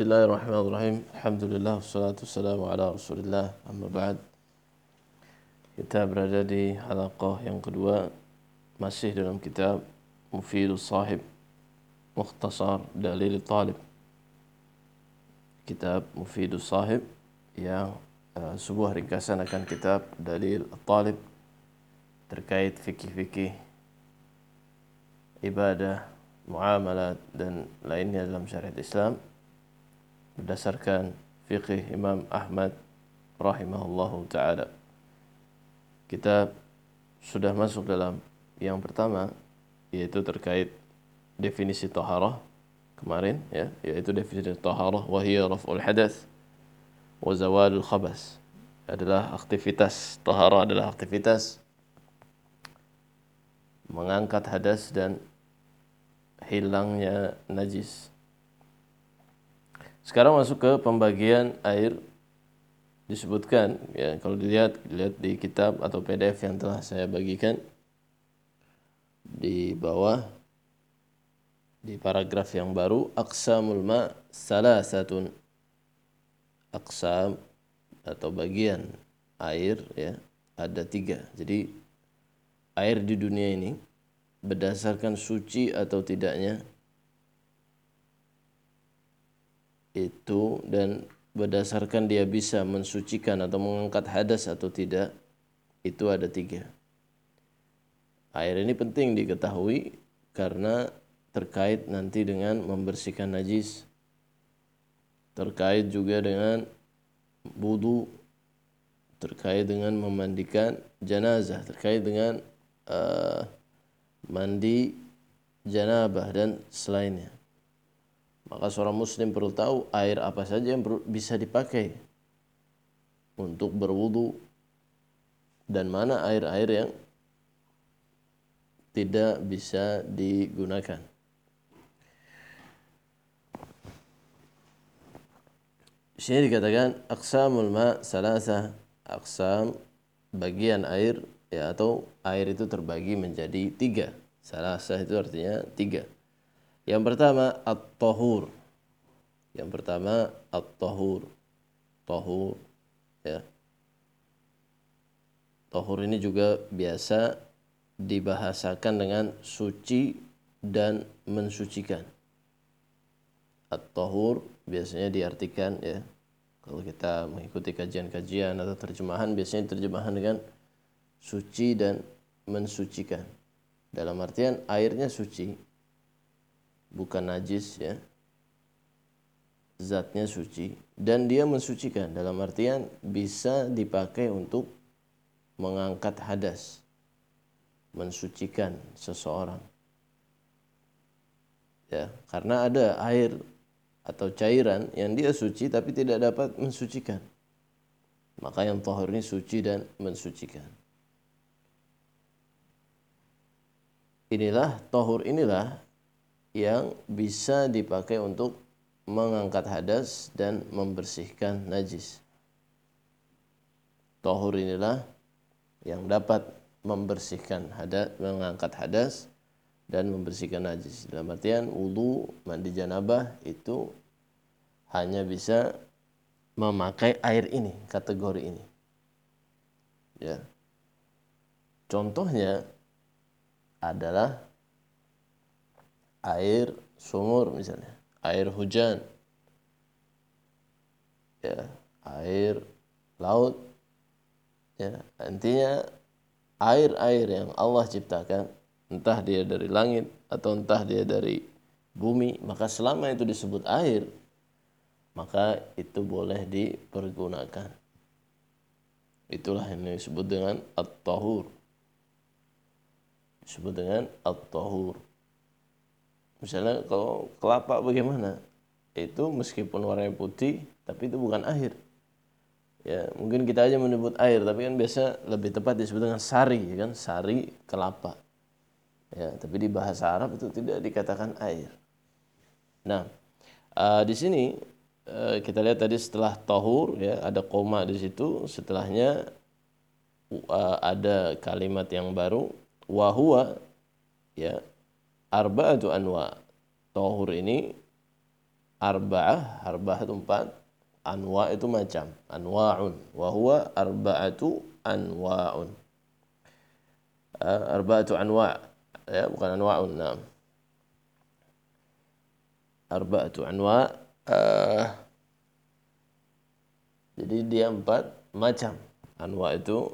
Bismillahirrahmanirrahim. Alhamdulillah wassalatu wassalamu ala Rasulillah. Amma ba'd. Kita berada di halaqah yang kedua masih dalam kitab Mufidus Sahib Mukhtasar Dalil Talib. Kitab Mufidus Sahib yang uh, sebuah ringkasan akan kitab Dalil Talib terkait fikih-fikih ibadah, muamalat dan lainnya dalam syariat Islam berdasarkan fikih Imam Ahmad rahimahullahu taala. Kita sudah masuk dalam yang pertama yaitu terkait definisi taharah kemarin ya yaitu definisi taharah wa hiya raf'ul hadath wa zawalul khabas adalah aktivitas taharah adalah aktivitas mengangkat hadas dan hilangnya najis. Sekarang masuk ke pembagian air disebutkan ya. Kalau dilihat lihat di kitab atau PDF yang telah saya bagikan di bawah di paragraf yang baru aqsamul ma salasatun. Aqsam atau bagian air ya ada tiga. Jadi air di dunia ini berdasarkan suci atau tidaknya itu dan berdasarkan dia bisa mensucikan atau mengangkat hadas atau tidak itu ada tiga. Air ini penting diketahui karena terkait nanti dengan membersihkan najis. Terkait juga dengan budu terkait dengan memandikan jenazah terkait dengan uh, mandi janabah dan selainnya maka seorang muslim perlu tahu air apa saja yang bisa dipakai untuk berwudu dan mana air-air yang tidak bisa digunakan. Di sini dikatakan aqsamul ma salasa aqsam bagian air ya atau air itu terbagi menjadi tiga. Salasa itu artinya tiga. Yang pertama at-tahur. Yang pertama at-tahur. Tahur ya. Tahur ini juga biasa dibahasakan dengan suci dan mensucikan. At-tahur biasanya diartikan ya kalau kita mengikuti kajian-kajian atau terjemahan biasanya terjemahan dengan suci dan mensucikan. Dalam artian airnya suci, bukan najis ya. Zatnya suci. Dan dia mensucikan dalam artian bisa dipakai untuk mengangkat hadas mensucikan seseorang. Ya karena ada air atau cairan yang dia suci tapi tidak dapat mensucikan. Maka yang tahur ini suci dan mensucikan. Inilah tahur inilah yang bisa dipakai untuk mengangkat hadas dan membersihkan najis. Tohur inilah yang dapat membersihkan hadas, mengangkat hadas dan membersihkan najis. Dalam artian wudhu, mandi janabah itu hanya bisa memakai air ini, kategori ini. Ya. Contohnya adalah air sumur misalnya, air hujan, ya, air laut, ya, intinya air-air yang Allah ciptakan, entah dia dari langit atau entah dia dari bumi, maka selama itu disebut air, maka itu boleh dipergunakan. Itulah yang disebut dengan at-tahur. Disebut dengan at-tahur. Misalnya kalau kelapa bagaimana? Itu meskipun warnanya putih, tapi itu bukan air. Ya, mungkin kita aja menyebut air, tapi kan biasa lebih tepat disebut dengan sari, ya kan? Sari kelapa. Ya, tapi di bahasa Arab itu tidak dikatakan air. Nah, uh, di sini uh, kita lihat tadi setelah tahur ya ada koma di situ, setelahnya uh, ada kalimat yang baru wahua ya arba'atu anwa. Tahur ini arba'ah arba'ah itu empat anwa itu macam anwa'un. Wa huwa arba'atu anwa'un. Uh, arba'atu anwa' ya bukan anwa'un nah arba'atu anwa' uh, jadi dia empat macam. Anwa' itu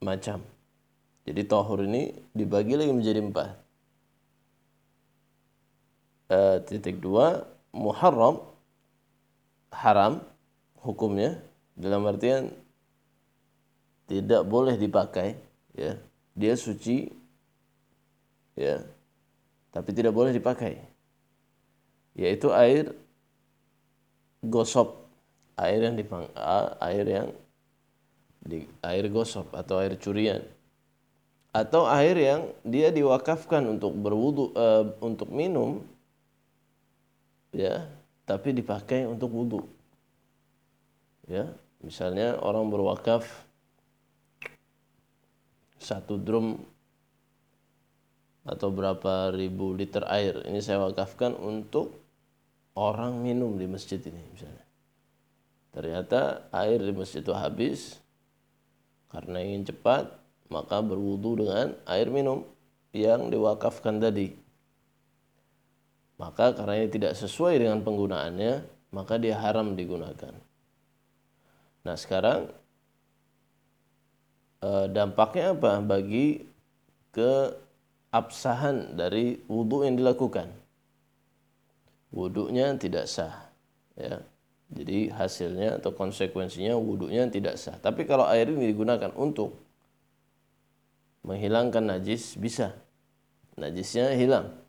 macam. Jadi tohur ini dibagi lagi menjadi empat uh, titik dua muharram haram hukumnya. Dalam artian tidak boleh dipakai ya. Dia suci ya. Tapi tidak boleh dipakai. Yaitu air gosop. Air yang dipang air yang di air gosop atau air curian. Atau air yang dia diwakafkan untuk berwudu uh, untuk minum ya tapi dipakai untuk wudhu ya misalnya orang berwakaf satu drum atau berapa ribu liter air. Ini saya wakafkan untuk orang minum di masjid ini misalnya. Ternyata air di masjid itu habis karena ingin cepat maka berwudu dengan air minum yang diwakafkan tadi maka karena ini tidak sesuai dengan penggunaannya, maka dia haram digunakan. Nah sekarang eh, dampaknya apa bagi keabsahan dari wudhu yang dilakukan? Wudhunya tidak sah. Ya. Jadi hasilnya atau konsekuensinya wudhunya tidak sah. Tapi kalau air ini digunakan untuk menghilangkan najis bisa. Najisnya hilang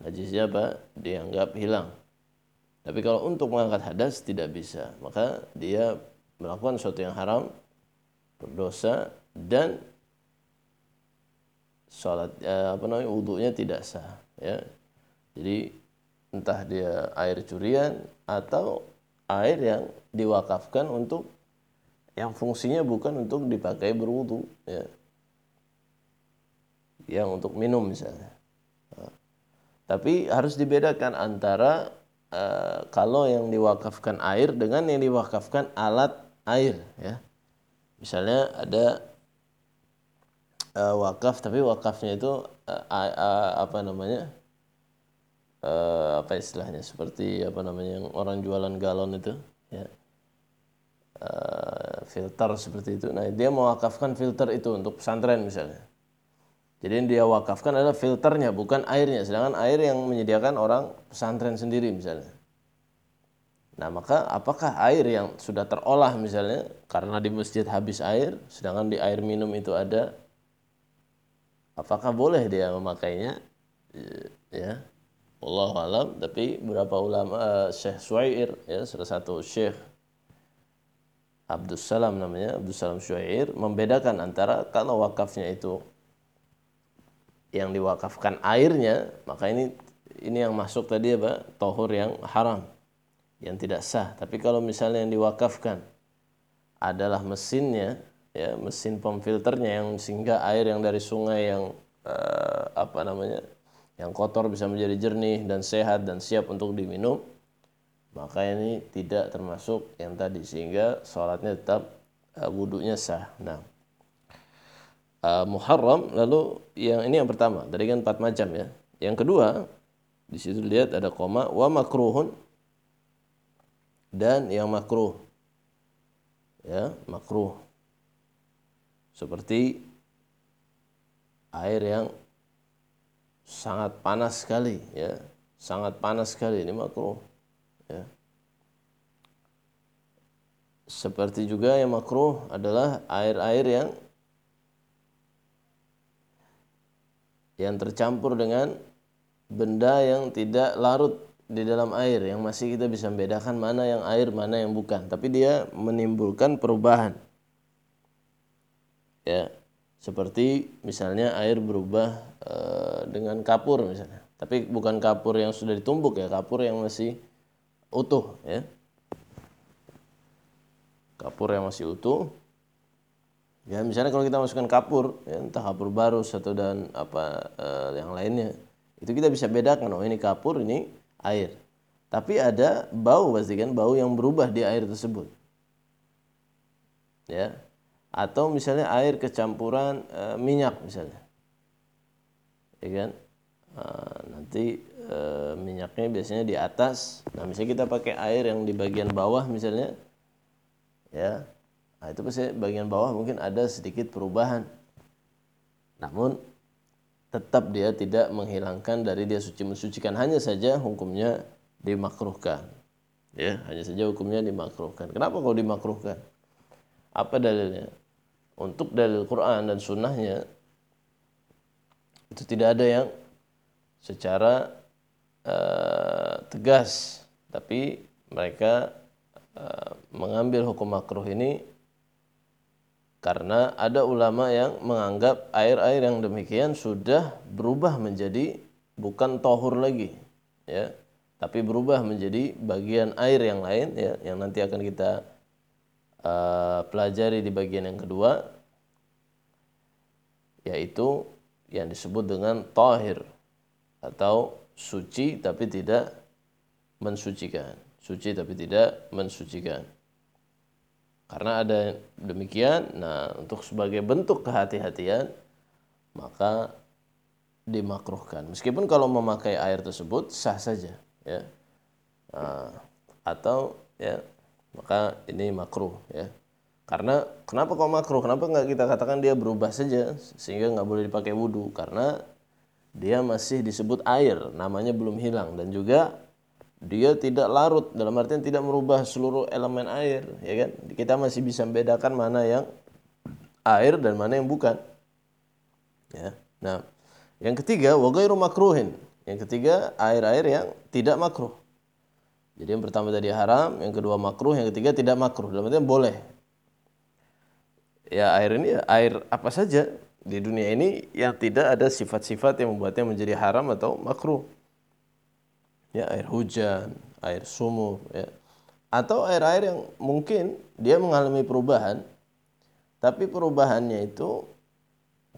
najisnya apa? Dianggap hilang. Tapi kalau untuk mengangkat hadas tidak bisa. Maka dia melakukan sesuatu yang haram, berdosa dan sholat eh, apa namanya wudhunya tidak sah. Ya. Jadi entah dia air curian atau air yang diwakafkan untuk yang fungsinya bukan untuk dipakai berwudhu ya yang untuk minum misalnya tapi harus dibedakan antara uh, kalau yang diwakafkan air dengan yang diwakafkan alat air ya. Misalnya ada uh, wakaf tapi wakafnya itu uh, uh, apa namanya? Uh, apa istilahnya seperti apa namanya yang orang jualan galon itu ya. Uh, filter seperti itu. Nah, dia mewakafkan filter itu untuk pesantren misalnya jadi yang dia wakafkan adalah filternya, bukan airnya. Sedangkan air yang menyediakan orang pesantren sendiri misalnya. Nah maka apakah air yang sudah terolah misalnya karena di masjid habis air, sedangkan di air minum itu ada, apakah boleh dia memakainya? Ya, Allah alam. Tapi beberapa ulama, uh, Syekh Suair, ya salah satu Syekh Abdul Salam namanya, Abdul Salam Suair, membedakan antara kalau wakafnya itu yang diwakafkan airnya, maka ini ini yang masuk tadi apa? Tohur yang haram, yang tidak sah. Tapi kalau misalnya yang diwakafkan adalah mesinnya, ya mesin pom filternya yang sehingga air yang dari sungai yang uh, apa namanya, yang kotor bisa menjadi jernih dan sehat dan siap untuk diminum, maka ini tidak termasuk yang tadi sehingga sholatnya tetap uh, wudhunya sah. Nah, uh, Muharram lalu yang ini yang pertama. Tadi kan empat macam ya. Yang kedua di situ lihat ada koma wa makruhun dan yang makruh. Ya makruh. Seperti air yang sangat panas sekali ya. Sangat panas sekali ini makruh ya. Seperti juga yang makruh adalah air-air yang yang tercampur dengan benda yang tidak larut di dalam air yang masih kita bisa membedakan mana yang air mana yang bukan. Tapi dia menimbulkan perubahan. Ya seperti misalnya air berubah e, dengan kapur misalnya. Tapi bukan kapur yang sudah ditumbuk ya kapur yang masih utuh ya. Kapur yang masih utuh Ya misalnya kalau kita masukkan kapur, ya, entah kapur baru atau dan apa uh, yang lainnya, itu kita bisa bedakan oh ini kapur ini air. Tapi ada bau pasti kan bau yang berubah di air tersebut. Ya. Atau misalnya air kecampuran e, minyak misalnya. Ya kan? Nah, nanti e, minyaknya biasanya di atas. Nah, misalnya kita pakai air yang di bagian bawah misalnya. Ya. Nah, itu pasti bagian bawah mungkin ada sedikit perubahan. Namun tetap dia tidak menghilangkan dari dia suci mensucikan hanya saja hukumnya dimakruhkan. Ya, hanya saja hukumnya dimakruhkan. Kenapa kalau dimakruhkan? Apa dalilnya? Untuk dalil Quran dan sunnahnya itu tidak ada yang secara uh, tegas, tapi mereka uh, mengambil hukum makruh ini karena ada ulama yang menganggap air-air yang demikian sudah berubah menjadi bukan tohur lagi, ya. Tapi berubah menjadi bagian air yang lain ya yang nanti akan kita uh, pelajari di bagian yang kedua yaitu yang disebut dengan tahir atau suci tapi tidak mensucikan. Suci tapi tidak mensucikan karena ada demikian nah untuk sebagai bentuk kehati-hatian maka dimakruhkan. Meskipun kalau memakai air tersebut sah saja ya. Uh, atau ya maka ini makruh ya. Karena kenapa kok makruh? Kenapa nggak kita katakan dia berubah saja sehingga nggak boleh dipakai wudhu karena dia masih disebut air namanya belum hilang dan juga dia tidak larut dalam artian tidak merubah seluruh elemen air ya kan kita masih bisa membedakan mana yang air dan mana yang bukan ya nah yang ketiga wa ghairu makruhin yang ketiga, air-air yang tidak makruh. Jadi yang pertama tadi haram, yang kedua makruh, yang ketiga tidak makruh. Dalam artinya boleh. Ya air ini ya air apa saja di dunia ini yang tidak ada sifat-sifat yang membuatnya menjadi haram atau makruh. Ya air hujan, air sumur, ya. Atau air-air yang mungkin dia mengalami perubahan, tapi perubahannya itu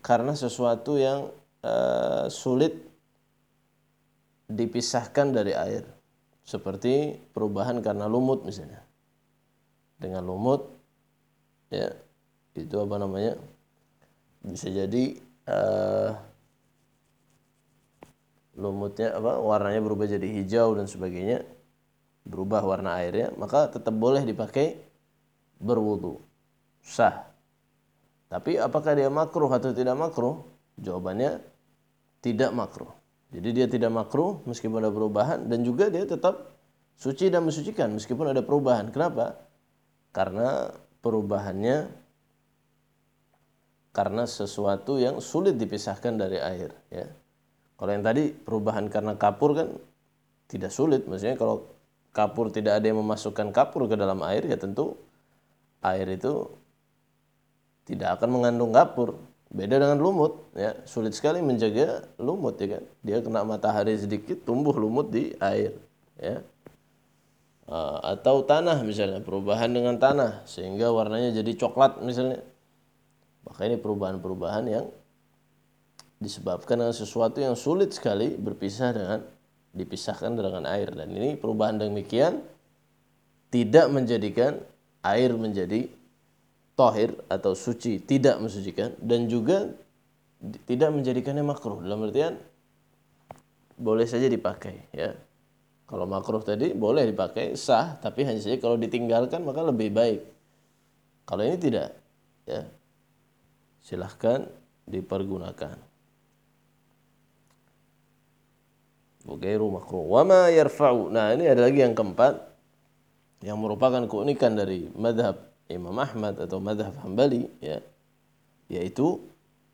karena sesuatu yang uh, sulit dipisahkan dari air seperti perubahan karena lumut misalnya dengan lumut ya itu apa namanya bisa jadi uh, lumutnya apa warnanya berubah jadi hijau dan sebagainya berubah warna airnya maka tetap boleh dipakai berwudu sah tapi apakah dia makruh atau tidak makruh jawabannya tidak makruh jadi dia tidak makruh meskipun ada perubahan dan juga dia tetap suci dan mensucikan meskipun ada perubahan. Kenapa? Karena perubahannya karena sesuatu yang sulit dipisahkan dari air ya. Kalau yang tadi perubahan karena kapur kan tidak sulit, maksudnya kalau kapur tidak ada yang memasukkan kapur ke dalam air ya tentu air itu tidak akan mengandung kapur Beda dengan lumut, ya sulit sekali menjaga lumut ya kan. Dia kena matahari sedikit tumbuh lumut di air, ya. Uh, atau tanah misalnya perubahan dengan tanah sehingga warnanya jadi coklat misalnya. Maka ini perubahan-perubahan yang disebabkan dengan sesuatu yang sulit sekali berpisah dengan dipisahkan dengan air. Dan ini perubahan demikian tidak menjadikan air menjadi tohir atau suci tidak mensucikan dan juga tidak menjadikannya makruh. Dalam artian boleh saja dipakai ya. Kalau makruh tadi boleh dipakai sah tapi hanya saja kalau ditinggalkan maka lebih baik. Kalau ini tidak ya silahkan dipergunakan Bugairu makruh. Wama yarfa'u. Nah ini ada lagi yang keempat yang merupakan keunikan dari madhab Imam Ahmad atau madhab Hambali ya yaitu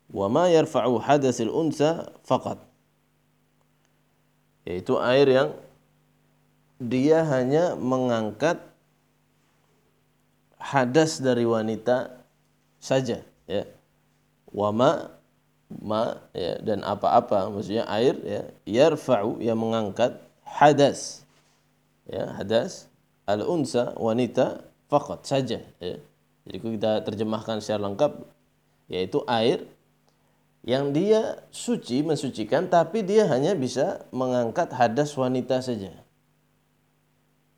wa ma yarfa'u hadasil unsa faqat yaitu air yang dia hanya mengangkat hadas dari wanita saja ya wama ma ya dan apa-apa maksudnya air ya yarfa'u yang mengangkat hadas ya hadas al unsa wanita fakat saja ya. Jadi kita terjemahkan secara lengkap yaitu air Yang dia suci, mensucikan, tapi dia hanya bisa mengangkat hadas wanita saja.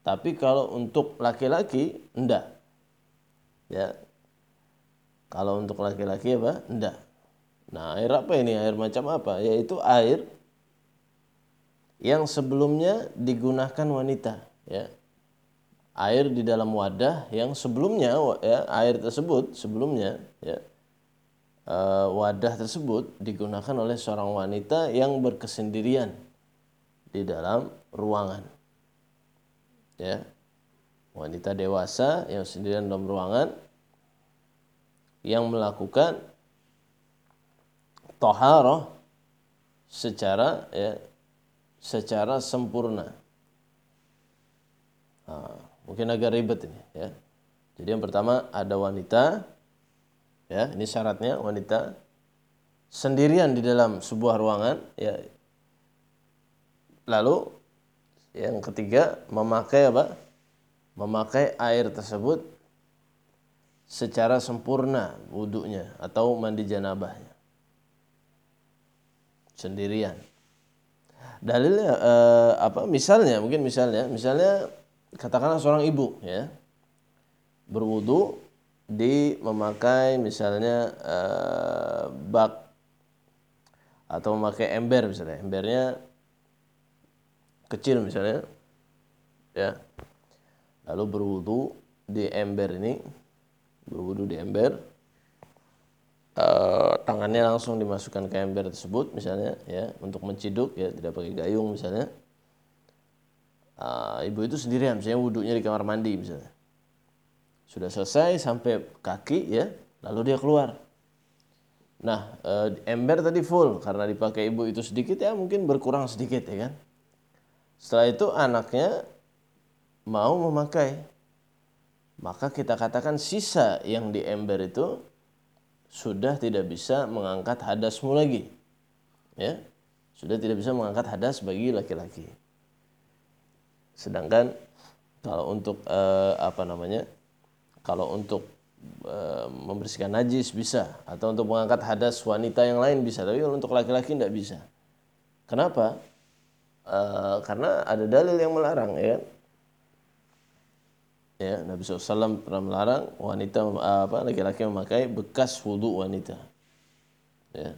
Tapi kalau untuk laki-laki, enggak. Ya. Kalau untuk laki-laki apa? Enggak. Nah, air apa ini? Air macam apa? Yaitu air yang sebelumnya digunakan wanita, ya. Air di dalam wadah yang sebelumnya ya, air tersebut sebelumnya ya uh, wadah tersebut digunakan oleh seorang wanita yang berkesendirian di dalam ruangan. Ya. Wanita dewasa yang sendirian dalam ruangan yang melakukan toharoh secara ya secara sempurna. Nah, mungkin agak ribet ini ya. Jadi yang pertama ada wanita ya, ini syaratnya wanita sendirian di dalam sebuah ruangan ya. Lalu yang ketiga memakai apa? Memakai air tersebut secara sempurna wudhunya atau mandi janabahnya sendirian. Dalilnya eh, apa misalnya mungkin misalnya misalnya katakanlah seorang ibu ya berwudu di memakai misalnya eh, bak atau memakai ember misalnya. Embernya kecil misalnya ya. Lalu berwudu di ember ini berwudu di ember uh, tangannya langsung dimasukkan ke ember tersebut misalnya ya untuk menciduk ya tidak pakai gayung misalnya. Uh, ibu itu sendirian misalnya wudhunya di kamar mandi misalnya. Sudah selesai sampai kaki ya lalu dia keluar. Nah uh, ember tadi full karena dipakai ibu itu sedikit ya mungkin berkurang sedikit ya kan? Setelah itu anaknya mau memakai. Maka kita katakan sisa yang di ember itu sudah tidak bisa mengangkat hadasmu lagi. Ya. Sudah tidak bisa mengangkat hadas bagi laki-laki. Sedangkan kalau untuk eh, apa namanya? Kalau untuk eh, membersihkan najis bisa atau untuk mengangkat hadas wanita yang lain bisa, tapi kalau untuk laki-laki tidak bisa. Kenapa? Eh, karena ada dalil yang melarang ya kan? Ya Nabi SAW pernah melarang wanita apa laki-laki memakai bekas wudhu wanita. Ya.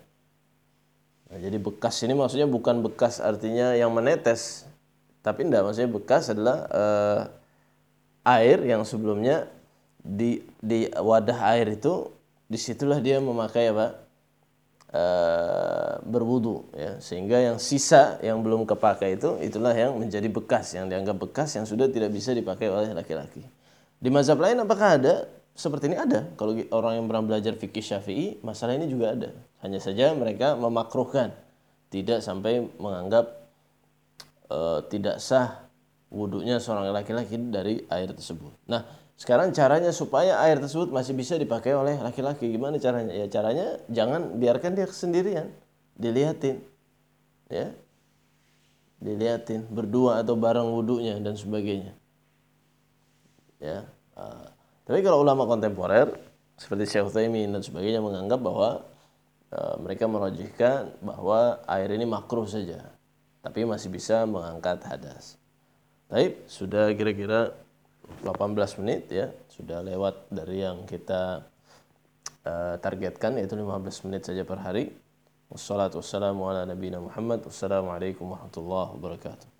Nah, jadi bekas ini maksudnya bukan bekas artinya yang menetes tapi tidak maksudnya bekas adalah uh, air yang sebelumnya di di wadah air itu di situlah dia memakai apa uh, berwudu ya sehingga yang sisa yang belum kepakai itu itulah yang menjadi bekas yang dianggap bekas yang sudah tidak bisa dipakai oleh laki-laki. Di mazhab lain apakah ada seperti ini ada? Kalau orang yang pernah belajar fikih Syafi'i, masalah ini juga ada. Hanya saja mereka memakruhkan tidak sampai menganggap uh, tidak sah wudhunya seorang laki-laki dari air tersebut. Nah, sekarang caranya supaya air tersebut masih bisa dipakai oleh laki-laki. Gimana caranya? Ya caranya jangan biarkan dia sendirian. Dilihatin. Ya. Dilihatin berdua atau bareng wudhunya dan sebagainya. Ya. Uh, tapi kalau ulama kontemporer seperti Syekh Utsaimin dan sebagainya menganggap bahwa uh, mereka merojihkan bahwa air ini makruh saja. Tapi masih bisa mengangkat hadas. Baik, sudah kira-kira 18 menit ya sudah lewat dari yang kita uh, targetkan yaitu 15 menit saja per hari. Wassalamualaikum warahmatullahi wabarakatuh.